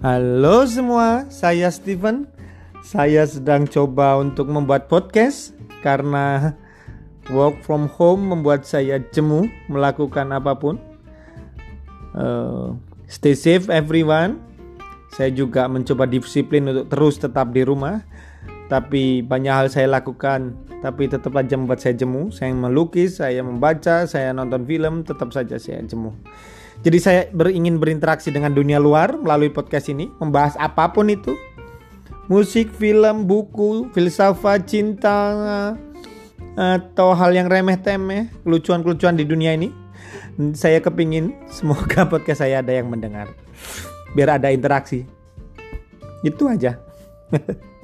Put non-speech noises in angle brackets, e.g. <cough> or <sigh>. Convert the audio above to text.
Halo semua, saya Steven. Saya sedang coba untuk membuat podcast karena work from home membuat saya jemu melakukan apa pun. Uh, stay safe everyone. Saya juga mencoba disiplin untuk terus tetap di rumah. Tapi banyak hal saya lakukan, tapi tetap aja membuat saya jemu. Saya melukis, saya membaca, saya nonton film, tetap saja saya jemu. Jadi saya beringin berinteraksi dengan dunia luar melalui podcast ini, membahas apa pun itu. Musik, film, buku, filsafat, cinta, atau hal yang remeh-temeh, kelucuan-kelucuan di dunia ini. Saya kepingin <laughs> semoga podcast saya ada yang mendengar. Biar ada interaksi. Itu aja. <laughs>